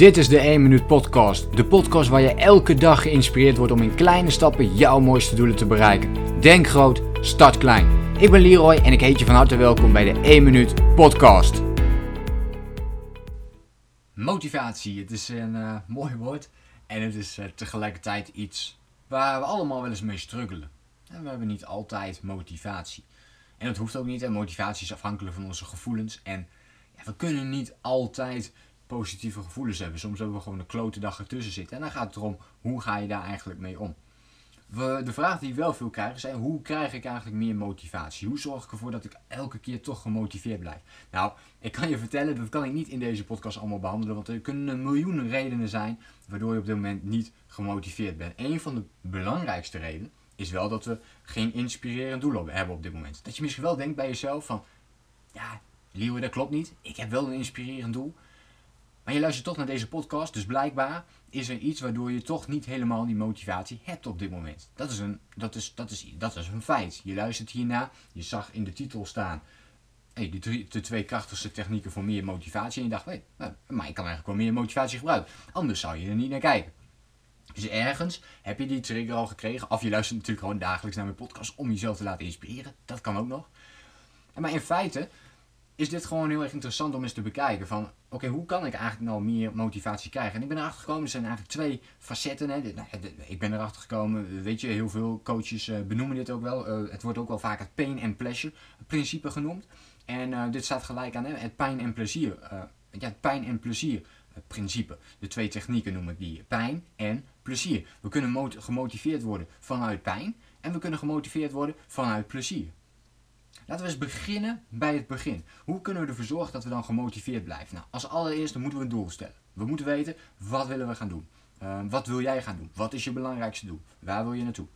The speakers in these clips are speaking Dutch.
Dit is de 1 Minuut Podcast. De podcast waar je elke dag geïnspireerd wordt om in kleine stappen jouw mooiste doelen te bereiken. Denk groot, start klein. Ik ben Leroy en ik heet je van harte welkom bij de 1 Minuut Podcast. Motivatie, het is een uh, mooi woord en het is uh, tegelijkertijd iets waar we allemaal wel eens mee struggelen. En we hebben niet altijd motivatie. En dat hoeft ook niet. En motivatie is afhankelijk van onze gevoelens. En ja, we kunnen niet altijd positieve gevoelens hebben. Soms hebben we gewoon een klote dag ertussen zitten. En dan gaat het erom, hoe ga je daar eigenlijk mee om? We, de vraag die wel veel krijg is, hoe krijg ik eigenlijk meer motivatie? Hoe zorg ik ervoor dat ik elke keer toch gemotiveerd blijf? Nou, ik kan je vertellen, dat kan ik niet in deze podcast allemaal behandelen. Want er kunnen miljoenen redenen zijn waardoor je op dit moment niet gemotiveerd bent. Een van de belangrijkste redenen is wel dat we geen inspirerend doel hebben op dit moment. Dat je misschien wel denkt bij jezelf van, ja, Liewe, dat klopt niet. Ik heb wel een inspirerend doel. Maar je luistert toch naar deze podcast, dus blijkbaar is er iets waardoor je toch niet helemaal die motivatie hebt op dit moment. Dat is een, dat is, dat is, dat is een feit. Je luistert hierna, je zag in de titel staan hey, de, drie, twee krachtigste technieken voor meer motivatie. En je dacht, hey, nou, maar ik kan eigenlijk wel meer motivatie gebruiken. Anders zou je er niet naar kijken. Dus ergens heb je die trigger al gekregen. Of je luistert natuurlijk gewoon dagelijks naar mijn podcast om jezelf te laten inspireren. Dat kan ook nog. Maar in feite is dit gewoon heel erg interessant om eens te bekijken. Van oké, hoe kan ik eigenlijk nou meer motivatie krijgen? En ik ben erachter gekomen, er zijn eigenlijk twee facetten. Hè. Nou, ik ben erachter gekomen, weet je, heel veel coaches uh, benoemen dit ook wel. Uh, het wordt ook wel vaak het pain and pleasure principe genoemd. En uh, dit staat gelijk aan hè, het pijn en plezier. ja, het pijn en plezier principe. De twee technieken noem ik die. Pijn en plezier. We kunnen gemotiveerd worden vanuit pijn en we kunnen gemotiveerd worden vanuit plezier. Laten we eens beginnen bij het begin. Hoe kunnen we ervoor zorgen dat we dan gemotiveerd blijven? Nou, als allereerste moeten we een doel stellen. We moeten weten, wat willen we gaan doen? Uh, wat wil jij gaan doen? Wat is je belangrijkste doel? Waar wil je naartoe?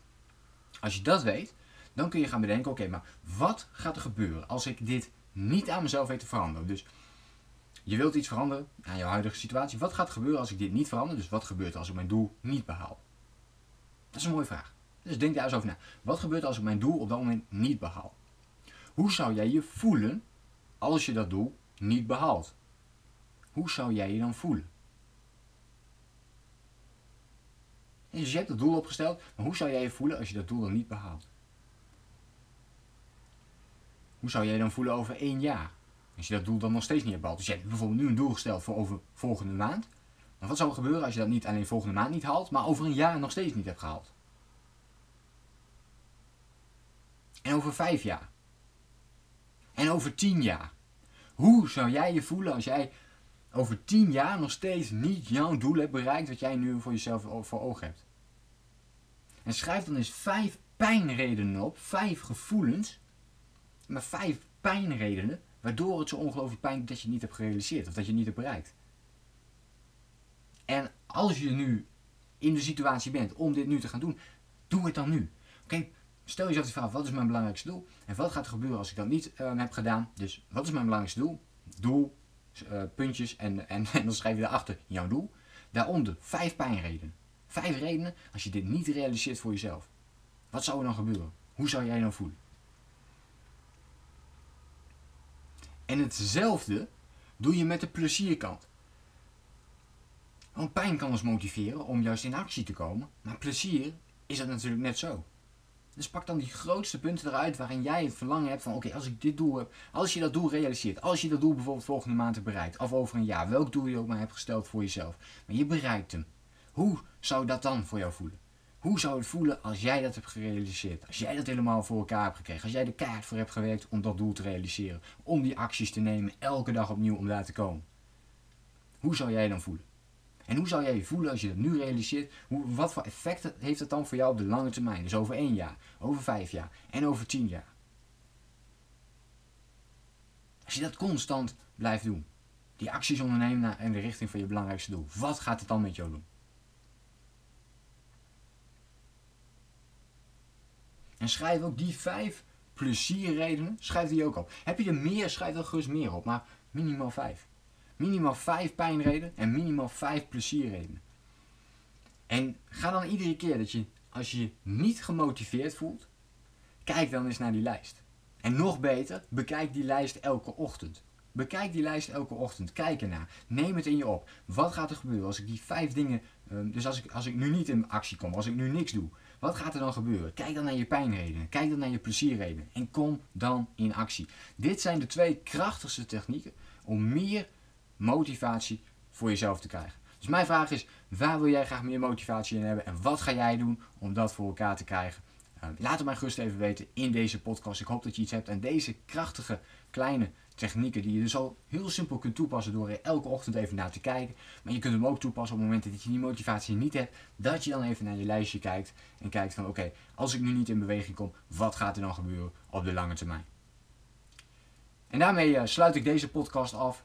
Als je dat weet, dan kun je gaan bedenken, oké, maar wat gaat er gebeuren als ik dit niet aan mezelf weet te veranderen? Dus je wilt iets veranderen aan jouw huidige situatie. Wat gaat er gebeuren als ik dit niet verander? Dus wat gebeurt er als ik mijn doel niet behaal? Dat is een mooie vraag. Dus denk daar eens over na. Wat gebeurt er als ik mijn doel op dat moment niet behaal? Hoe zou jij je voelen als je dat doel niet behaalt? Hoe zou jij je dan voelen? dus je hebt het doel opgesteld, maar hoe zou jij je voelen als je dat doel dan niet behaalt? Hoe zou jij dan voelen over één jaar? Als je dat doel dan nog steeds niet hebt behaald. Dus je hebt bijvoorbeeld nu een doel gesteld voor over volgende maand. Maar wat zou er gebeuren als je dat niet alleen volgende maand niet haalt, maar over een jaar nog steeds niet hebt gehaald? En over vijf jaar? En over tien jaar? Hoe zou jij je voelen als jij over tien jaar nog steeds niet jouw doel hebt bereikt wat jij nu voor jezelf voor ogen hebt? En schrijf dan eens vijf pijnredenen op, vijf gevoelens, maar vijf pijnredenen waardoor het zo ongelooflijk pijn doet dat je het niet hebt gerealiseerd of dat je het niet hebt bereikt. En als je nu in de situatie bent om dit nu te gaan doen, doe het dan nu. Oké, Stel jezelf de vraag, wat is mijn belangrijkste doel? En wat gaat er gebeuren als ik dat niet uh, heb gedaan? Dus wat is mijn belangrijkste doel? Doel, uh, puntjes en, en, en, dan schrijf je daarachter jouw doel. Daaronder vijf pijnredenen. Vijf redenen als je dit niet realiseert voor jezelf. Wat zou er dan gebeuren? Hoe zou jij dan voelen? En hetzelfde doe je met de plezierkant. Want pijn kan ons motiveren om juist in actie te komen. Maar plezier is dat natuurlijk net zo. Dus pak dan die grootste punten eruit waarin jij het verlangen hebt van oké, als ik dit doel heb, als je dat doel realiseert, als je dat doel bijvoorbeeld volgende maand hebt bereikt, of over een jaar, welk doel je ook maar hebt gesteld voor jezelf, maar je bereikt hem. Hoe zou dat dan voor jou voelen? Hoe zou het voelen als jij dat hebt gerealiseerd? Als jij dat helemaal voor elkaar hebt gekregen? Als jij de kaart voor hebt gewerkt om dat doel te realiseren? Om die acties te nemen, elke dag opnieuw om daar te komen? Hoe zou jij dan voelen? En hoe zou jij je voelen als je dat nu realiseert? Hoe, wat voor effect heeft dat dan voor jou op de lange termijn? Dus over één jaar, over vijf jaar en over tien jaar. Als je dat constant blijft doen, die acties ondernemen in de richting van je belangrijkste doel, wat gaat het dan met jou doen? En schrijf ook die vijf plezierredenen, schrijf die ook op. Heb je er meer, schrijf er gerust meer op, maar minimaal vijf. Minimaal 5 pijnredenen en minimaal 5 plezierredenen. En ga dan iedere keer dat je, als je je niet gemotiveerd voelt, kijk dan eens naar die lijst. En nog beter, bekijk die lijst elke ochtend. Bekijk die lijst elke ochtend. Kijk ernaar. Neem het in je op. Wat gaat er gebeuren als ik die vijf dingen. ehm, dus als ik, als ik nu niet in actie kom, als ik nu niks doe. Wat gaat er dan gebeuren? Kijk dan naar je pijnredenen. Kijk dan naar je plezierredenen. En kom dan in actie. Dit zijn de twee krachtigste technieken om meer motivatie voor jezelf te krijgen. Dus mijn vraag is: waar wil jij graag meer motivatie in hebben? En wat ga jij doen om dat voor elkaar te krijgen? Uh, laat het mij gerust even weten in deze podcast. Ik hoop dat je iets hebt aan deze krachtige kleine technieken die je dus al heel simpel kunt toepassen door er elke ochtend even naar te kijken. Maar je kunt hem ook toepassen op momenten dat je die motivatie niet hebt, dat je dan even naar je lijstje kijkt en kijkt van oké, als ik nu niet in beweging kom, wat gaat er dan gebeuren op de lange termijn? En daarmee uh, sluit ik deze podcast af.